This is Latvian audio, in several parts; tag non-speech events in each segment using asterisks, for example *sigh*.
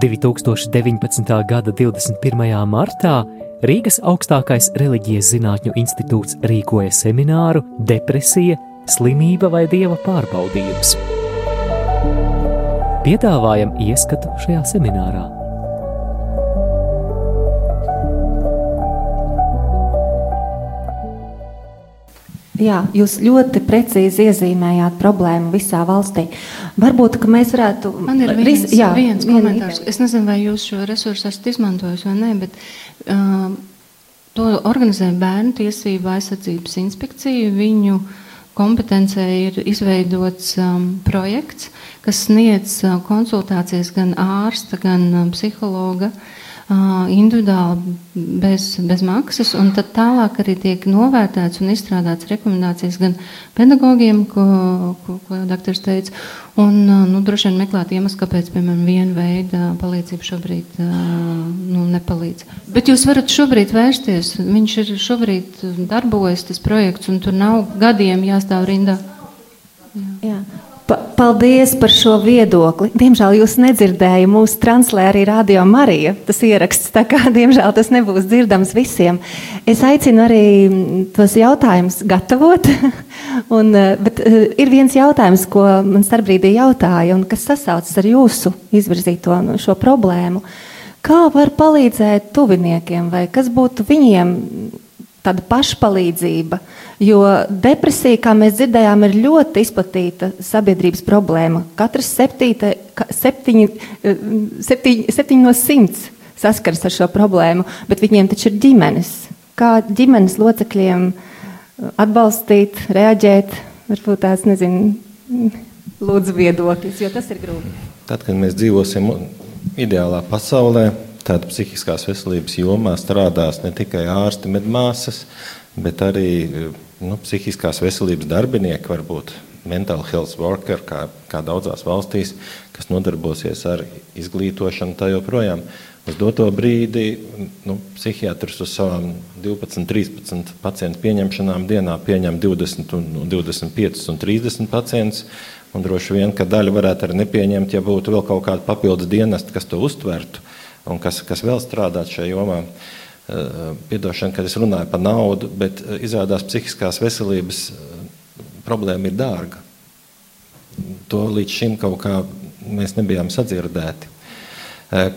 2019. gada 21. martā Rīgas augstākais reliģijas zinātņu institūts rīkoja semināru Depresija, slimība vai dieva pārbaudījums. Piedāvājam ieskatu šajā seminārā. Jā, jūs ļoti precīzi iezīmējāt problēmu visā valstī. Varbūt mēs varētu. Man ir viens, ris, jā, viens vien, komentārs. Es nezinu, vai jūs šo resursu esat izmantojis vai nē, bet uh, to organizē Bērnu tiesību aizsardzības inspekcija. Viņu kompetencē ir izveidots um, projekts, kas sniedz uh, konsultācijas gan ārsta, gan um, psihologa. Uh, individuāli bez, bez maksas, un tad tālāk arī tiek novērtēts un izstrādāts rekomendācijas gan pedagogiem, ko, ko, ko doktors teica, un nu, droši vien meklēt iemeslu, kāpēc, piemēram, viena veida palīdzība šobrīd nu, nepalīdz. Bet jūs varat šobrīd vērsties, viņš ir šobrīd darbojas tas projekts, un tur nav gadiem jāstāv rindā. Jā. Jā. Paldies par šo viedokli. Diemžēl jūs nedzirdējāt, mūsu translē arī Radio Marija tas ieraksts, tā kā *laughs* diemžēl tas nebūs dzirdams visiem. Es aicinu arī tos jautājumus gatavot, *laughs* un, eh, bet eh, ir viens jautājums, ko man starpbrīdī jautāja, un kas sasaucas ar jūsu izvirzīto šo problēmu. Kā var palīdzēt tuviniekiem, vai kas būtu viņiem tāda pašpalīdzība? Jo depresija, kā mēs dzirdējām, ir ļoti izplatīta sabiedrības problēma. Katrs septīte, septiņi, eh, septiņi, septiņi no simts saskaras ar šo problēmu, bet viņiem taču ir ģimenes. Kā ģimenes locekļiem atbalstīt, reaģēt, varbūt tās nezinu, lūdzu viedokļus, jo tas ir grūti. Tad, kad mēs dzīvosim ideālā pasaulē, tad psihiskās veselības jomā strādās ne tikai ārsti, medmāsas, bet arī nu, psihiskās veselības darbinieki, varbūt mental health worker, kā, kā daudzās valstīs, kas nodarbosies ar izglītošanu, tā joprojām. Uz doto brīdi nu, psihiatrs uz savām 12, 13 pacientu pieņemšanām dienā pieņem 20, un, 25 un 30 pacientus. Un droši vien, ka daļa varētu arī nepieņemt, ja būtu vēl kaut kāda papildus dienesta, kas to uztvertu un kas, kas vēl strādāt šajā jomā. Uh, Eh, piedošana, kad es runāju par naudu, bet eh, izrādās psihiskās veselības eh, problēma ir dārga. To līdz šim kaut kā mēs nebijām sadzirdēti.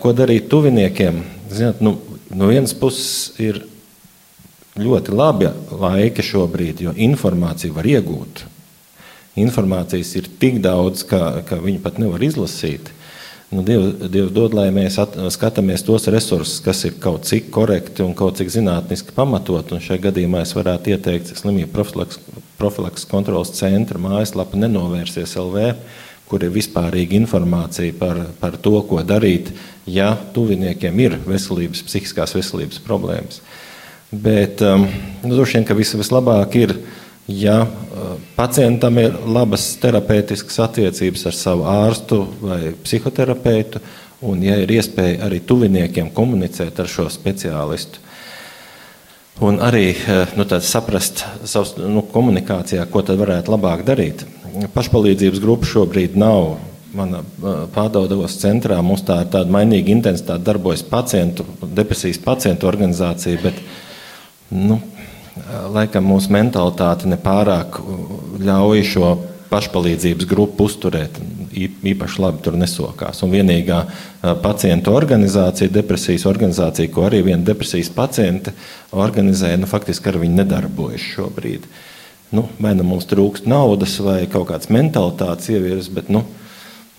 Ko darīt tuviniekiem? Zināt, nu, no vienas puses ir ļoti labi laika šobrīd, jo informāciju var iegūt. Informācijas ir tik daudz, ka, ka viņi pat nevar izlasīt. Nu, Dievs, Dievs dod, lai mēs at, skatāmies tos resursus, kas ir kaut cik korekti un kaut cik zinātniski pamatot. Un šajā gadījumā es varētu ieteikt slimību profilaks kontrolas centra mājaslapu nenovērsies LV, kur ir vispārīga informācija par, par to, ko darīt, ja tuviniekiem ir veselības, psihiskās veselības problēmas. Bet um, nu, droši vien, ka vis, vislabāk ir ja uh, pacientam ir labas terapeitiskas attiecības ar savu ārstu vai psihoterapeitu, un ja ir iespēja arī tuviniekiem komunicēt ar šo speciālistu. Un arī uh, nu, saprast savus nu, komunikācijā, ko tad varētu labāk darīt. Pašpalīdzības grupa šobrīd nav mana uh, pārdevos centrā. Mums tā ir tāda mainīga intensitāte, darbojas pacientu, depresijas pacientu organizācija, bet nu, laikam mūsu mentalitāte nepārāk ļauj šo pašpalīdzības grupu uzturēt. Īpaši labi tur nesokās. Un vienīgā pacientu organizācija, depresijas organizācija, ko arī viena depresijas paciente organizē, nu, faktiski ar viņu nedarbojas šobrīd. Nu, vai nu mums trūkst naudas, vai kaut kādas mentalitātes ievirs, bet nu,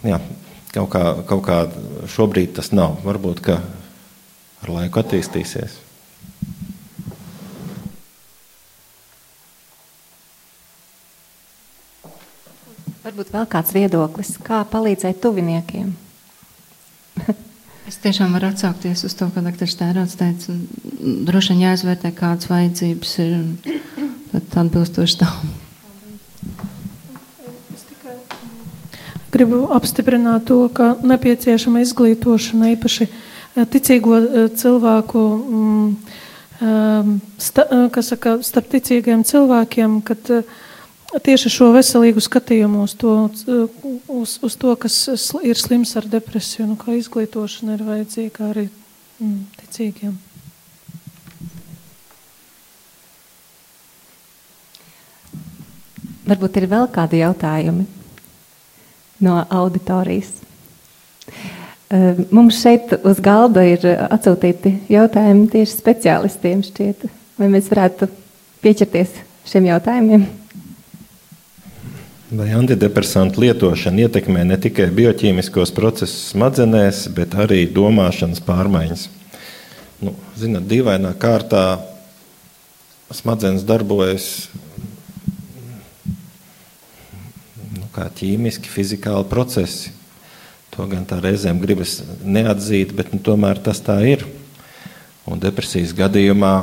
jā, kaut, kā, kaut kā šobrīd tas nav. Varbūt, ka ar laiku attīstīsies. Varbūt vēl kāds viedoklis, kā palīdzēt tuviniekiem. *laughs* es tiešām varu atsaukties uz to, ko dr. Stērāts teica. Droši vien jāizvērtē, kādas vajadzības ir, un tad atbilstoši tam. Gribu apstiprināt to, ka nepieciešama izglītošana īpaši eh, ticīgo eh, cilvēku, mm, eh, sta, kas saka, starp ticīgiem cilvēkiem, kad uh, tieši šo veselīgu skatījumu uz to, uz, uz to kas ir slims ar depresiju, nu, kā izglītošana ir vajadzīga arī mm, ticīgiem. Varbūt ir vēl kādi jautājumi no auditorijas. Mums šeit uz galda ir atsūtīti jautājumi tieši speciālistiem. Šķiet. Vai mēs varētu pieķerties šiem jautājumiem? Vai antidepresantu lietošana ietekmē ne tikai bioķīmiskos procesus smadzenēs, bet arī domāšanas pārmaiņas? Nu, zināt, dīvainā kārtā smadzenes darbojas nu, kā ķīmiski, fizikāli procesi. To gan tā reizēm gribas neatzīt, bet nu, tomēr tas tā ir. Un depresijas gadījumā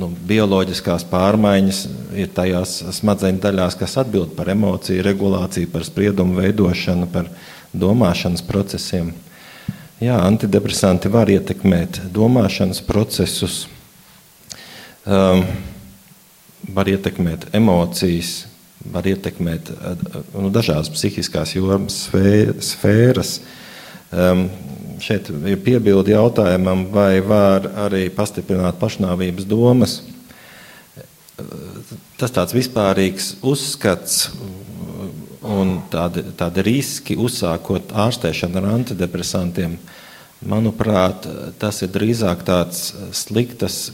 nu, bioloģiskās pārmaiņas ir tajās smadzeņu daļās, kas atbild par emociju regulāciju, par spriedumu veidošanu, par domāšanas procesiem. Jā, antidepresanti var ietekmēt domāšanas procesus, um, var ietekmēt emocijas, var ietekmēt nu, dažādas psihiskās jomas sfēras. Um, šeit ir piebildi jautājumam, vai var arī pastiprināt pašnāvības domas. Tas tāds vispārīgs uzskats un tādi, tādi riski uzsākot ārstēšanu ar antidepresantiem. Manuprāt, tas ir drīzāk tāds sliktas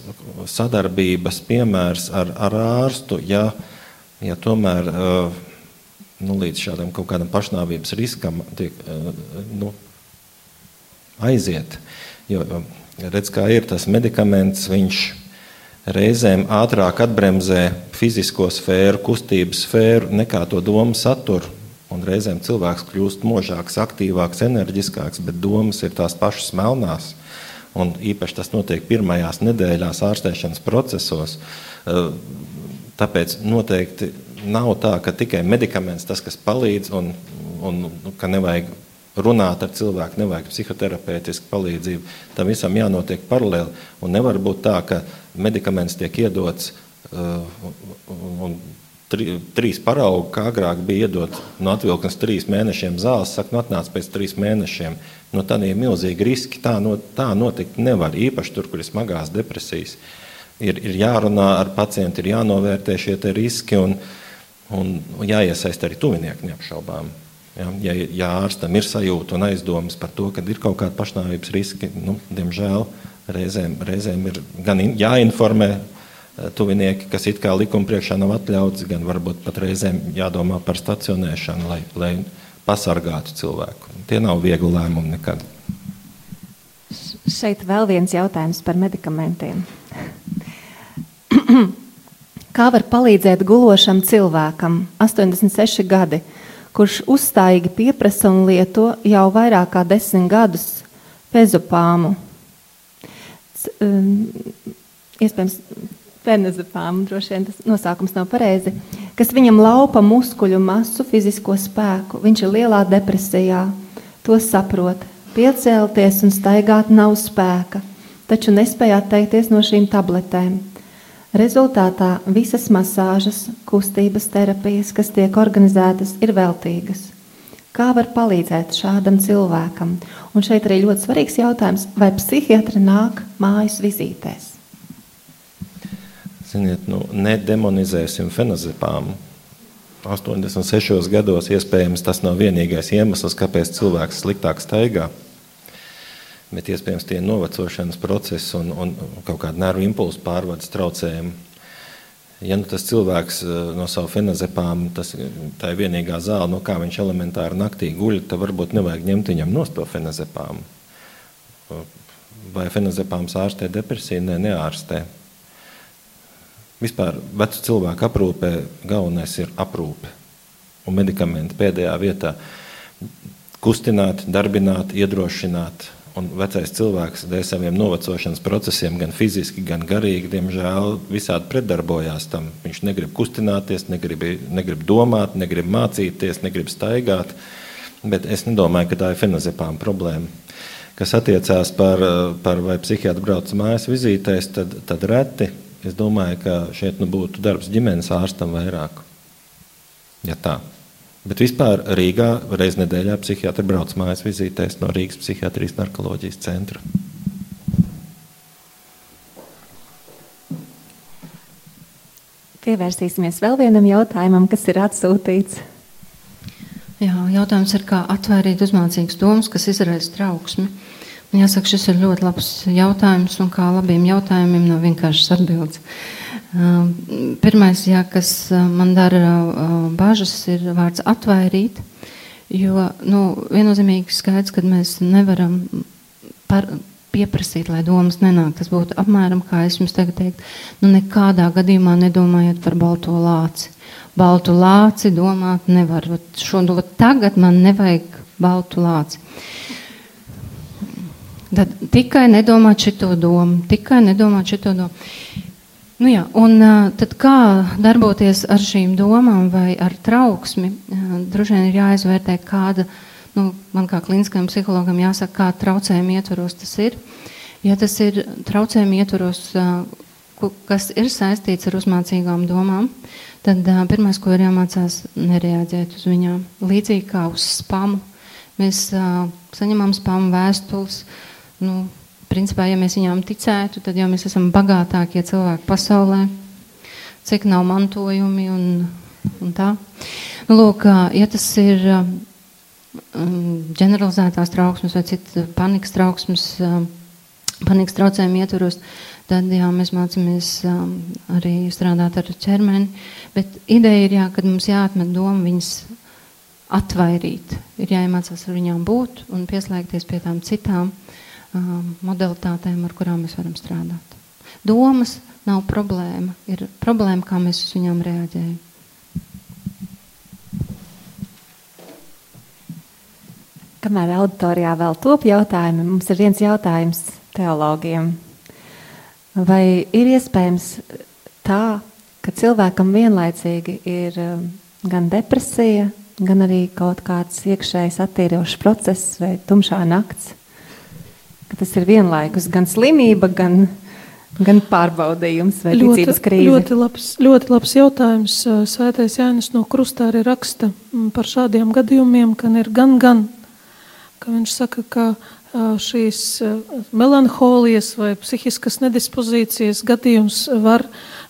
sadarbības piemērs ar, ar ārstu, ja, ja tomēr nu, līdz šādam kaut kādam pašnāvības riskam tiek nu, aiziet. Jo redz, kā ir tas medikaments, viņš reizēm ātrāk atbremzē fizisko sfēru, kustības sfēru nekā to domu saturu. Un reizēm cilvēks kļūst možāks, aktīvāks, enerģiskāks, bet domas ir tās pašas melnās. Un īpaši tas notiek pirmajās nedēļās ārstēšanas procesos. Tāpēc noteikti nav tā, ka tikai medikaments tas, kas palīdz, un, un ka nevajag runāt ar cilvēku, nevajag psihoterapeitisku palīdzību. Tam visam jānotiek paralēli. Un nevar būt tā, ka medikaments tiek iedots uh, un tri, trīs paraugi, kā agrāk bija iedot no atvilknes trīs mēnešiem zāles, saka, nu atnāc pēc trīs mēnešiem. No nu, tādiem milzīgi riski tā, no, tā notikt nevar, īpaši tur, kur ir smagās depresijas. Ir, ir jārunā ar pacientu, ir jānovērtē šie riski un, un jāiesaist arī tuvinieki neapšaubām. Ja, ja, ja ārstam ir sajūta un aizdomas par to, ka ir kaut kāda pašnāvības riski, nu, diemžēl reizēm, reizēm ir gan jāinformē eh, tuvinieki, kas it kā likuma priekšā nav atļauts, gan varbūt pat reizēm jādomā par stacionēšanu, lai, lai pasargātu cilvēku. Tie nav viegli lēmumi nekad. Šeit vēl viens jautājums par medikamentiem. *clears throat* Kā var palīdzēt gulošam cilvēkam, 86 gadi, kurš uzstājīgi pieprasa un lieto jau vairāk kā desmit gadus fezopāmu. Um, iespējams, fenazepāmu, droši vien tas nosaukums nav pareizi, kas viņam laupa muskuļu masu, fizisko spēku. Viņš ir lielā depresijā, to saprot. Piecēlties un staigāt nav spēka, taču nespēja atteikties no šīm tabletēm. Rezultātā visas masāžas, kustības terapijas, kas tiek organizētas, ir veltīgas. Kā var palīdzēt šādam cilvēkam? Un šeit arī ļoti svarīgs jautājums, vai psihiatri nāk mājas vizītēs? Ziniet, nu, nedemonizēsim fenazepāmu. 86 gados iespējams tas nav vienīgais iemesls, kāpēc cilvēks sliktāk staigā bet iespējams tie novecošanas procesi un, un kaut kāda nervu impulsu pārvades traucējumi. Ja nu tas cilvēks eh, no savu fenazepām, tas, tā ir vienīgā zāle, no kā viņš elementāri naktī guļ, tad varbūt nevajag ņemt viņam nost to fenazepām. Vai fenazepāms ārstē depresiju? Nē, ne, neārstē. Vispār vecu cilvēku aprūpē galvenais ir aprūpe un medikamenti pēdējā vietā. Kustināt, darbināt, iedrošināt, Un vecais cilvēks dēļ saviem novecošanas procesiem, gan fiziski, gan garīgi, diemžēl visādi pretdarbojās tam. Viņš negrib kustināties, negrib, negrib domāt, negrib mācīties, negrib staigāt. Bet es nedomāju, ka tā ir fenozepāma problēma. Kas attiecās par, par vai psihiatru brauc mājas vizītēs, tad, tad reti. Es domāju, ka šeit nu būtu darbs ģimenes ārstam vairāk. Ja tā. Bet vispār Rīgā reiz nedēļā psihiatri brauc mājas vizītēs no Rīgas psihiatrijas narkoloģijas centra. Pievērsīsimies vēl vienam jautājumam, kas ir atsūtīts. Jā, jautājums ir, kā atvairīt uzmācīgas domas, kas izraisa trauksmi. Man jāsaka, šis ir ļoti labs jautājums, un kā labiem jautājumiem nav vienkāršas atbildes. Pirmais, jā, kas man dara bažas, ir vārds atvairīt, jo nu, viennozīmīgi skaidrs, ka mēs nevaram par, pieprasīt, lai domas nenāk. Tas būtu apmēram kā es jums tagad teiktu, nu nekādā gadījumā nedomājiet par balto lāci. Baltu lāci domāt nevar. Šo, tagad man nevajag baltu lāci. Tad tikai nedomāt šito domu, tikai nedomāt šito domu. Nu jā, un tad kā darboties ar šīm domām vai ar trauksmi? Droši vien ir jāizvērtē, kāda, nu, man kā kliniskajam psihologam jāsaka, kā traucējumi ietvaros tas ir. Ja tas ir traucējumi ietvaros, kas ir saistīts ar uzmācīgām domām, tad pirmais, ko ir jāmācās, nereaģēt uz viņām. Līdzīgi kā uz spamu. Mēs saņemam spamu vēstules. Nu, principā, ja mēs viņām ticētu, tad jau mēs esam bagātākie cilvēki pasaulē, cik nav mantojumi un, un tā. Nu, lūk, ja tas ir ģeneralizētās trauksmes vai citas panikas trauksmes, panikas traucējumi ietvaros, tad jā, mēs mācāmies arī strādāt ar ķermeni. Bet ideja ir, jā, kad mums jāatmet doma viņas atvairīt. Ir jāiemācās ar viņām būt un pieslēgties pie tām citām um, modalitātēm, ar kurām mēs varam strādāt. Domas nav problēma, ir problēma, kā mēs uz viņām reaģējam. Kamēr auditorijā vēl top jautājumi, mums ir viens jautājums teologiem. Vai ir iespējams tā, ka cilvēkam vienlaicīgi ir um, gan depresija, gan arī kaut kāds iekšējs attīrošs process vai tumšā nakts? Ka tas ir vienlaikus gan slimība, gan, gan pārbaudījums vai ļoti, ticības krīze. Ļoti labs, ļoti labs jautājums. Svētais Jānis no Krustā arī raksta mm, par šādiem gadījumiem, ka ir gan, gan, ka viņš saka, ka šīs melanholijas vai psihiskas nedispozīcijas gadījums var,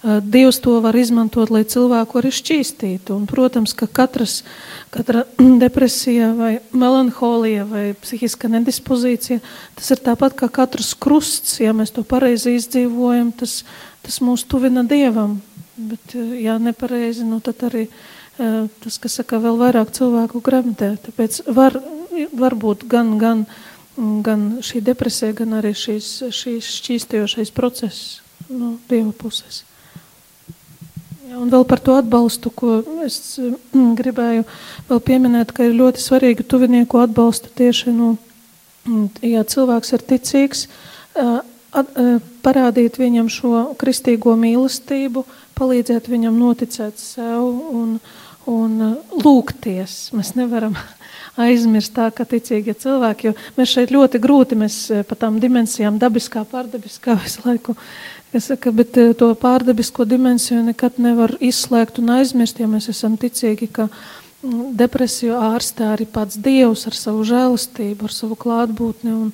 Dievs to var izmantot, lai cilvēku arī šķīstītu. Un, protams, ka katras uh, katra *clears throat* depresija vai melanholija vai psihiska nedispozīcija, tas ir tāpat kā katrs krusts, ja mēs to pareizi izdzīvojam, tas, tas mūs tuvina Dievam. Bet, ja nepareizi, nu tad arī tas, kas saka, vēl vairāk cilvēku gremdē. Tāpēc var, var būt gan, gan, gan šī depresija, gan arī šīs, šīs šķīstojošais process no Dieva puses. Ja, un vēl par to atbalstu, ko es mm, gribēju vēl pieminēt, ka ir ļoti svarīgi tuvinieku atbalstu tieši, nu, ja cilvēks ir ticīgs, at, parādīt viņam šo kristīgo mīlestību, palīdzēt viņam noticēt sev un, un lūgties. Mēs nevaram aizmirst tā, ka ticīgie cilvēki, jo mēs šeit ļoti grūti, mēs pa tām dimensijām dabiskā, pārdabiskā *laughs* visu laiku Es saku, bet eh, to pārdabisko dimensiju nekad nevar izslēgt un aizmirst, ja mēs esam ticīgi, ka mm, depresiju ārstē arī pats Dievs ar savu žēlastību, ar savu klātbūtni un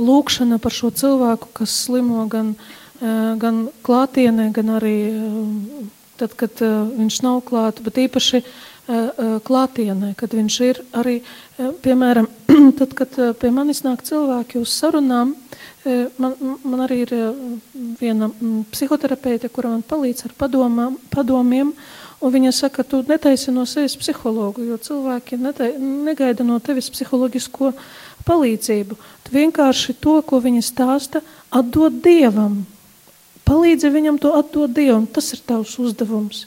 lūkšana par šo cilvēku, kas slimo gan, eh, gan klātienē, gan arī eh, tad, kad viņš nav klāt, bet īpaši klātienē, kad viņš ir arī, piemēram, *clears throat* tad, kad pie manis nāk cilvēki uz sarunām, Man, man arī ir viena psihoterapeite, kura man palīdz ar padomām, padomiem. Viņa saka, tu netaisi no sevis psihologu, jo cilvēki netai, negaida no tevis psiholoģisko palīdzību. Tu vienkārši to, ko viņa stāsta, atdod dievam. Palīdzi viņam to atdot dievam. Tas ir tavs uzdevums.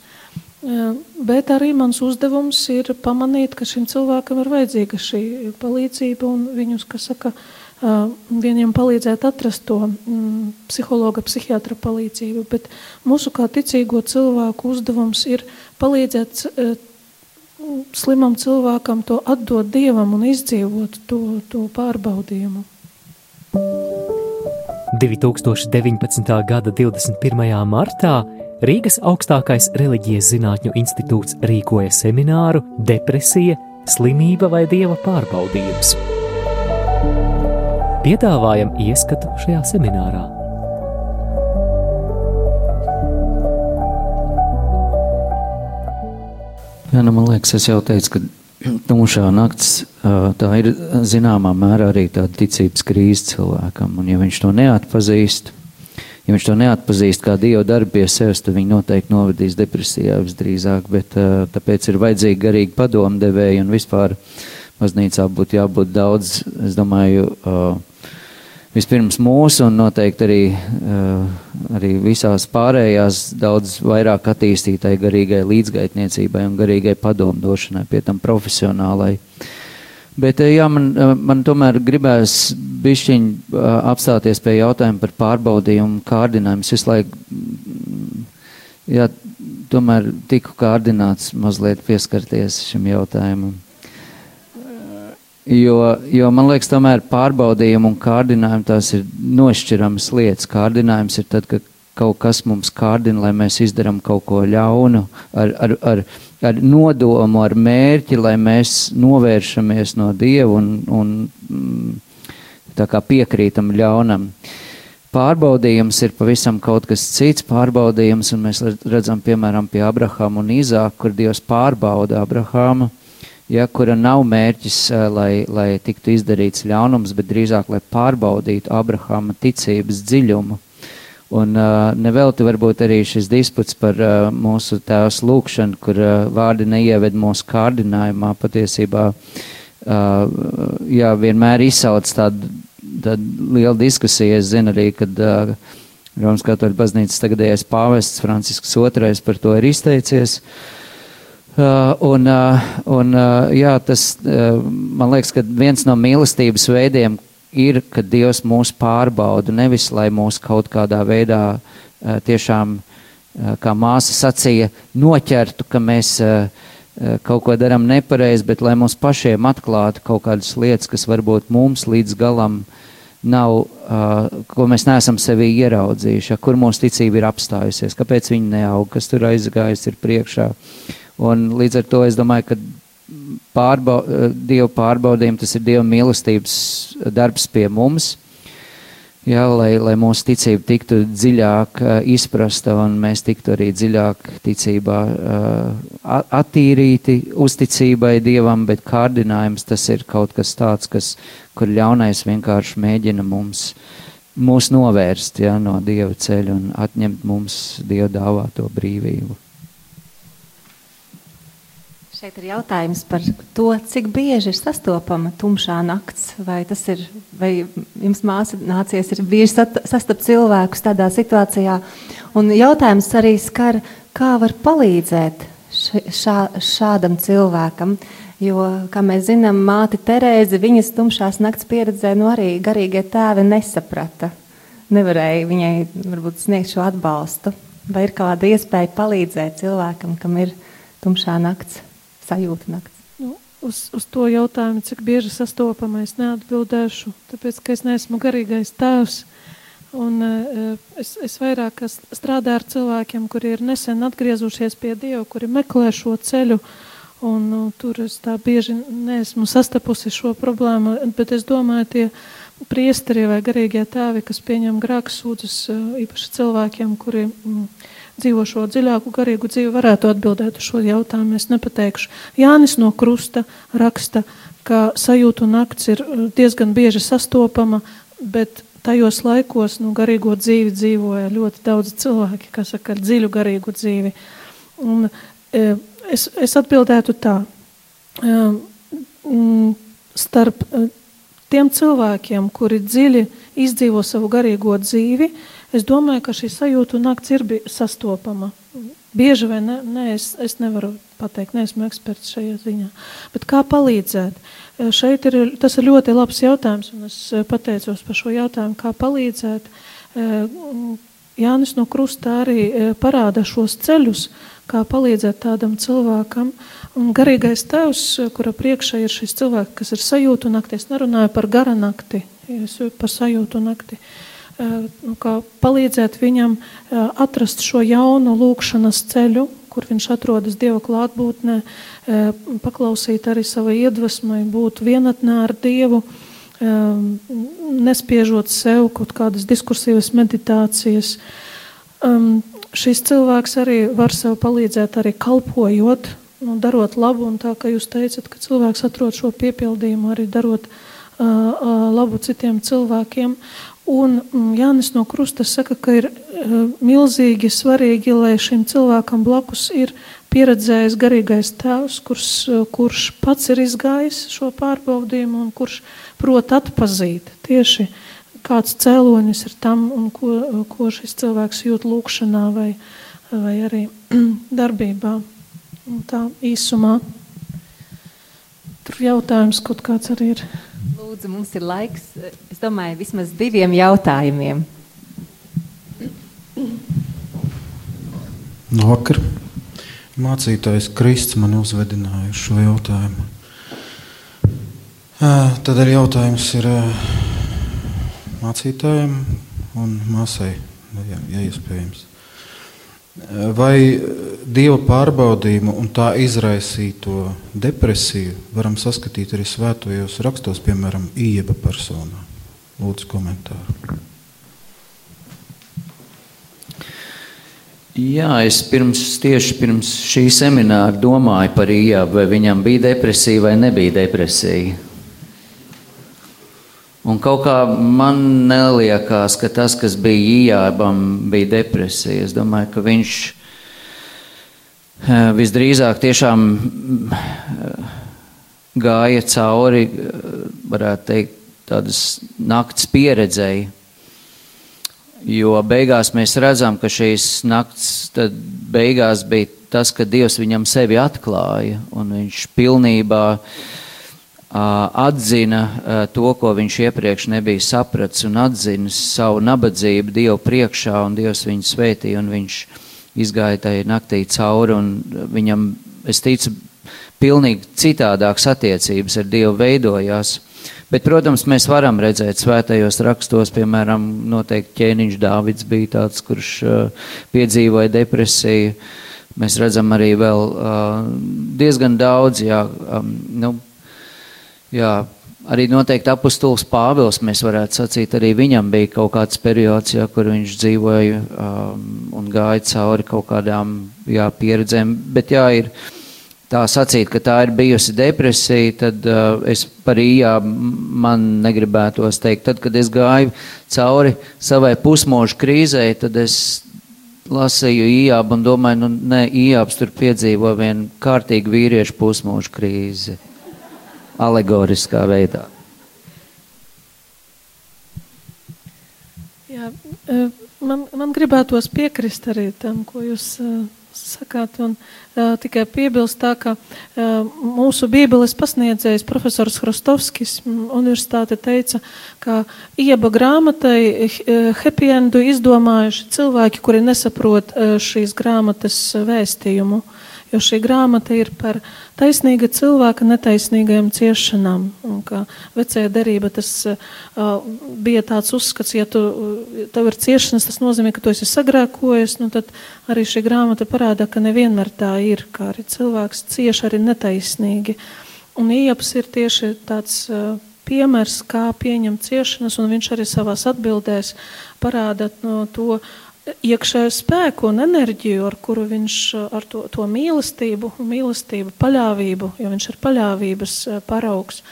Bet arī mans uzdevums ir pamanīt, ka šim cilvēkam ir vajadzīga šī palīdzība un viņus, kas saka, vieniem palīdzēt atrast to psihologa, psihiatra palīdzību, bet mūsu kā ticīgo cilvēku uzdevums ir palīdzēt slimam cilvēkam to atdot Dievam un izdzīvot to, to pārbaudījumu. 2019. gada 21. martā Rīgas augstākais reliģijas zinātņu institūts rīkoja semināru Depresija, slimība vai dieva pārbaudījums. Piedāvājam ieskatu šajā seminārā. Jā, nu, man liekas, es jau teicu, ka *clears throat* tumšā naktis tā ir zināmā mērā arī tāda ticības krīze cilvēkam. Un, ja viņš to neatpazīst, ja viņš to neatpazīst kā Dieva darbu pie sevis, tad viņi noteikti novadīs depresijā visdrīzāk, bet tāpēc ir vajadzīgi garīgi padomdevēji un vispār baznīcā būtu jābūt daudz, es domāju, vispirms mūsu un noteikti arī, arī visās pārējās daudz vairāk attīstītai garīgai līdzgaitniecībai un garīgai padomdošanai, pie tam profesionālai. Uh, Bet eh, jā, man, eh, man tomēr gribēs bišķiņ eh, apstāties pie jautājuma par pārbaudījumu kārdinājumu. Es visu laiku, mm, jā, tomēr tiku kārdināts mazliet pieskarties šim jautājumam. Jo, jo man liekas, tomēr pārbaudījumu un kārdinājumu tās ir nošķiramas lietas. Kārdinājums ir tad, kad kaut kas mums kārdina, lai mēs izdarām kaut ko ļaunu, ar, ar, ar, ar nodomu, ar mērķi, lai mēs novēršamies no Dieva un, un mm, piekrītam ļaunam. Pārbaudījums ir pavisam kaut kas cits pārbaudījums, un mēs redzam, piemēram, pie Abrahama un Izāka, kur Dievs pārbauda Abrahāmu, ja, kura nav mērķis, eh, lai, lai tiktu izdarīts ļaunums, bet drīzāk, lai pārbaudītu Abrahama ticības dziļumu. Un uh, nevelti varbūt arī šis disputs par uh, mūsu tēvs lūkšanu, kur uh, vārdi neieved mūsu kārdinājumā, patiesībā uh, jā, vienmēr izsauc tādu, tādu lielu diskusiju. Es zinu arī, kad uh, Romas katoļu baznīcas tagadējais pāvests Francisks II par to ir izteicies. Uh, un, uh, un uh, jā, tas, uh, man liekas, ka viens no mīlestības veidiem, ir, ka Dievs mūs pārbauda, nevis lai mūs kaut kādā veidā tiešām, kā māsa sacīja, noķertu, ka mēs kaut ko darām nepareizi, bet lai mums pašiem atklātu kaut kādas lietas, kas varbūt mums līdz galam nav, ko mēs neesam sevī ieraudzījuši, kur mūsu ticība ir apstājusies, kāpēc viņi neaug, kas tur aizgājis ir priekšā. Un līdz ar to es domāju, ka pārbau, Dieva pārbaudījumi, tas ir Dieva mīlestības darbs pie mums. Jā, lai, lai mūsu ticība tiktu dziļāk uh, izprasta un mēs tiktu arī dziļāk ticībā uh, attīrīti uzticībai Dievam, bet kārdinājums tas ir kaut kas tāds, kas, kur ļaunais vienkārši mēģina mums, mūs novērst jā, no Dieva ceļa un atņemt mums Dieva dāvāto brīvību. Šeit ir jautājums par to, cik bieži ir sastopama tumšā nakts. Vai ir, vai jums māsa nācies bieži sastapt cilvēkus tādā situācijā? Un jautājums arī skar, kā var palīdzēt šā, šādam cilvēkam. Jo, kā mēs zinām, māte Terēze, viņas tumšās nakts pieredzē, nu arī garīgie tēvi nesaprata. Nevarēja viņai varbūt sniegt šo atbalstu. Vai ir kāda iespēja palīdzēt cilvēkam, kam ir tumšā nakts? Sajūta nakts? Nu, uz, uz to jautājumu, cik bieži sastopamais, neatbildēšu, tāpēc, ka es neesmu garīgais tēvs. Un, uh, es, es vairāk strādāju ar cilvēkiem, kuri ir nesen atgriezušies pie Dieva, kuri meklē šo ceļu. Un, uh, tur es tā bieži neesmu sastapusi šo problēmu, bet es domāju, tie priesteri vai garīgie tēvi, kas pieņem grāksūdzes, uh, īpaši cilvēkiem, kuri. Mm, dzīvo šo dziļāku garīgu dzīvi, varētu atbildēt uz šo jautājumu. Es nepateikšu. Jānis no Krusta raksta, ka sajūtu nakts ir uh, diezgan bieži sastopama, bet tajos laikos nu, garīgo dzīvi dzīvoja ļoti daudz cilvēki, kas saka, ar dziļu garīgu dzīvi. Un, e, es, es atbildētu tā. E, starp e, tiem cilvēkiem, kuri dziļi izdzīvo savu garīgo dzīvi, Es domāju, ka šī sajūta nakts ir sastopama. Bieži vai ne, ne es, es nevaru pateikt, neesmu eksperts šajā ziņā. Bet kā palīdzēt? Šeit ir, tas ir ļoti labs jautājums, un es pateicos par šo jautājumu, kā palīdzēt. Jānis no Krusta arī parāda šos ceļus, kā palīdzēt tādam cilvēkam. Un garīgais tēvs, kura priekšā ir šis cilvēks, kas ir sajūtu nakti, es nerunāju par gara nakti, es par sajūtu nakti. Uh, nu, palīdzēt viņam atrast šo jaunu lūkšanas ceļu, kur viņš atrodas Dieva klātbūtnē, paklausīt arī savai iedvesmai, būt vienatnē ar Dievu, nespiežot sev kaut kādas diskursīvas meditācijas. Šis cilvēks arī var sev palīdzēt arī kalpojot, nu, darot labu, un tā kā jūs teicat, ka cilvēks atrod šo piepildījumu arī darot uh, labu citiem cilvēkiem. Un mm, Jānis no Krusta saka, ka ir uh, milzīgi svarīgi, lai šim cilvēkam blakus ir pieredzējis garīgais tēvs, kurš, kurš pats ir izgājis šo pārbaudījumu un kurš prot atpazīt tieši kāds cēlonis ir tam un ko, ko šis cilvēks jūt lūkšanā vai, vai arī *clears throat* darbībā. Un tā īsumā. Tur jautājums kaut kāds arī ir. Lūdzu, mums ir laiks, es domāju, vismaz diviem jautājumiem. No vakar mācītājs Kristus man uzvedināja šo jautājumu. Tad arī jautājums ir mācītājiem un māsai, ja, ja iespējams. Vai dieva pārbaudījumu un tā izraisīto depresiju varam saskatīt arī svētajos rakstos, piemēram, Ieba personā? Lūdzu, komentāru. Jā, es pirms, tieši pirms šī semināra domāju par Ijabu, vai viņam bija depresija vai nebija depresija. Un kaut kā man neliekās, ka tas, kas bija Ijābam, bija depresija. Es domāju, ka viņš eh, visdrīzāk tiešām eh, gāja cauri, eh, varētu teikt, tādas nakts pieredzēji. Jo beigās mēs redzam, ka šīs nakts beigās bija tas, ka Dievs viņam sevi atklāja un viņš pilnībā atzina to, ko viņš iepriekš nebija sapratis, un atzina savu nabadzību Dievu priekšā, un Dievs viņu svētīja, un viņš izgāja tajā naktī cauri, un viņam, es ticu, pilnīgi citādākas attiecības ar Dievu veidojās. Bet, protams, mēs varam redzēt svētajos rakstos, piemēram, noteikti ķēniņš Dāvids bija tāds, kurš uh, piedzīvoja depresiju. Mēs redzam arī vēl uh, diezgan daudz, jā, um, nu, Jā, arī noteikti apustulis Pāvils, mēs varētu sacīt, arī viņam bija kaut kāds periods, jā, kur viņš dzīvoja um, gāja cauri kaut kādām jā, pieredzēm. Bet jā, ir tā sacīt, ka tā ir bijusi depresija, tad uh, es par ījā man negribētos teikt. Tad, kad es gāju cauri savai pusmožu krīzē, tad es lasīju ījābu un domāju, nu, nē, ījābs tur piedzīvo vienu kārtīgu vīriešu pusmožu krīzi alegoriskā veidā. Jā, e, man, man gribētos piekrist arī tam, ko jūs uh, sakāt, un uh, tikai piebilst tā, ka uh, mūsu bībeles pasniedzējs profesors Hrostovskis universitāte teica, ka ieba grāmatai happy endu izdomājuši cilvēki, kuri nesaprot uh, šīs grāmatas vēstījumu. Uh, jo šī grāmata ir par taisnīga cilvēka netaisnīgajām ciešanām. Vecajā derība tas uh, bija tāds uzskats, ja tu, tev ir ciešanas, tas nozīmē, ka tu esi sagrēkojies, nu tad arī šī grāmata parāda, ka nevienmēr tā ir, kā arī cilvēks cieši arī netaisnīgi. Un ieps ir tieši tāds uh, piemērs, kā pieņemt ciešanas, un viņš arī savās atbildēs parāda no to, iekšēju spēku un enerģiju, ar kuru viņš ar to, to mīlestību, mīlestību, paļāvību, jo viņš ir paļāvības eh, paraugs.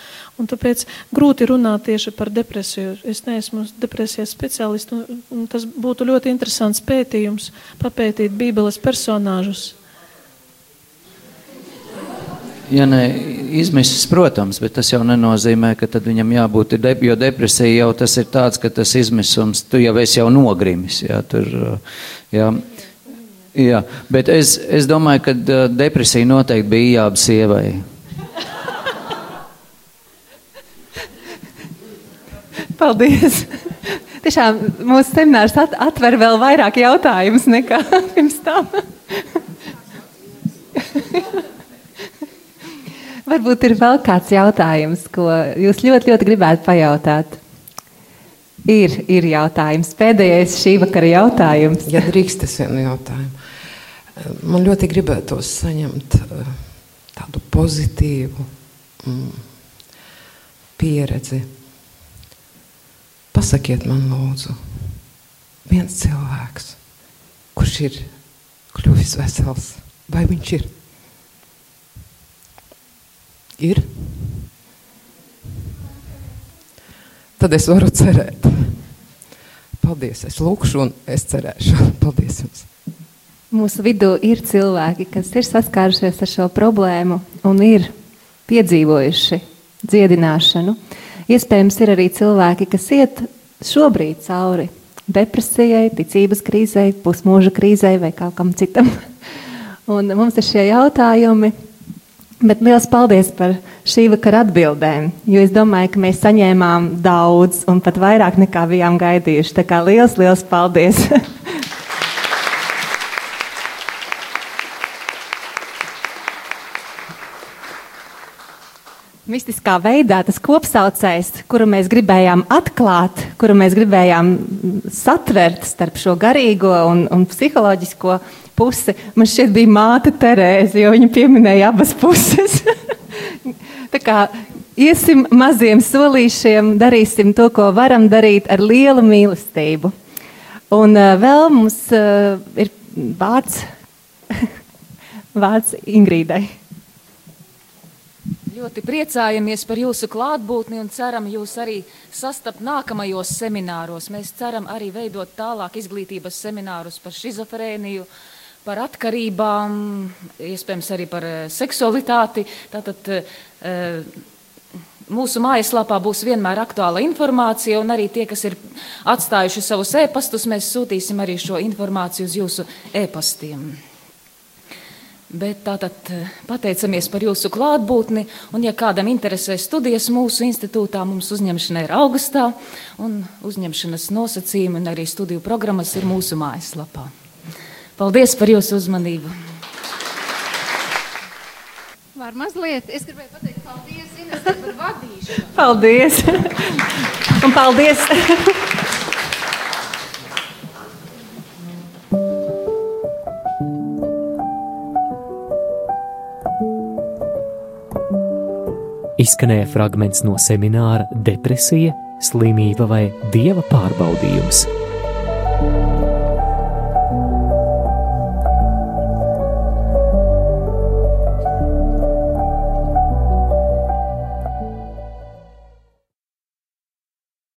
Un tāpēc grūti runāt tieši par depresiju. Es neesmu depresijas speciālists, un tas būtu ļoti interesants pētījums, papētīt Bībeles personāžus Ja ne izmisis, protams, bet tas jau nenozīmē, ka viņam jābūt, de, jo depresija jau tas ir tāds, ka tas izmisums, tu jau esi jau nogrimis. Jā, tur, jā, jā. Bet es, es domāju, ka depresija noteikti bija jāba sievai. Paldies! Tiešām mūsu seminārs atver vēl vairāk jautājumus nekā *laughs* pirms tam. Varbūt ir vēl kāds jautājums, ko jūs ļoti, ļoti gribētu pajautāt. Ir, ir jautājums. Pēdējais šī vakara jautājums. Ja drīkst, es vienu jautājumu. Man ļoti gribētos saņemt eh, tādu pozitīvu mm, pieredzi. Pasakiet man, lūdzu, viens cilvēks, kurš ir kļuvis vesels, vai viņš ir? Ir? Tad es varu cerēt. Paldies, es lūkšu un es cerēšu. *laughs* Paldies jums! Mūsu vidū ir cilvēki, kas ir saskārušies ar šo problēmu un ir piedzīvojuši dziedināšanu. Iespējams, ir arī cilvēki, kas iet šobrīd cauri depresijai, ticības krīzei, pusmūža krīzei vai kaut kam citam. *laughs* Un mums ir šie jautājumi. Bet liels paldies par šī vakara atbildēm, jo es domāju, ka mēs saņēmām daudz un pat vairāk nekā bijām gaidījuši. Tā kā liels, liels paldies! *laughs* mistiskā veidā tas kopsaucējs, kuru mēs gribējām atklāt, kuru mēs gribējām satvert starp šo garīgo un, un psiholoģisko pusi, man šķiet bija māte Terēze, jo viņa pieminēja abas puses. *laughs* Tā kā iesim maziem solīšiem, darīsim to, ko varam darīt ar lielu mīlestību. Un uh, vēl mums uh, ir vārds, *laughs* vārds Ingrīdai. Ļoti priecājamies par jūsu klātbūtni un ceram jūs arī sastapt nākamajos semināros. Mēs ceram arī veidot tālāk izglītības seminārus par šizofrēniju, par atkarībām, iespējams arī par eh, seksualitāti. Tātad eh, mūsu mājaslapā būs vienmēr aktuāla informācija, un arī tie, kas ir atstājuši savus e-pastus, mēs sūtīsim arī šo informāciju uz jūsu e-pastiem. Bet tātad eh, pateicamies par jūsu klātbūtni, un ja kādam interesē studijas mūsu institūtā, mums uzņemšana ir augustā, un uzņemšanas nosacījumi un arī studiju programmas ir mūsu mājaslapā. Paldies par jūsu uzmanību! Var mazliet, es gribēju pateikt paldies Inesē par vadīšanu. Paldies! un paldies! izskanēja fragments no semināra Depresija, slimība vai dieva pārbaudījums.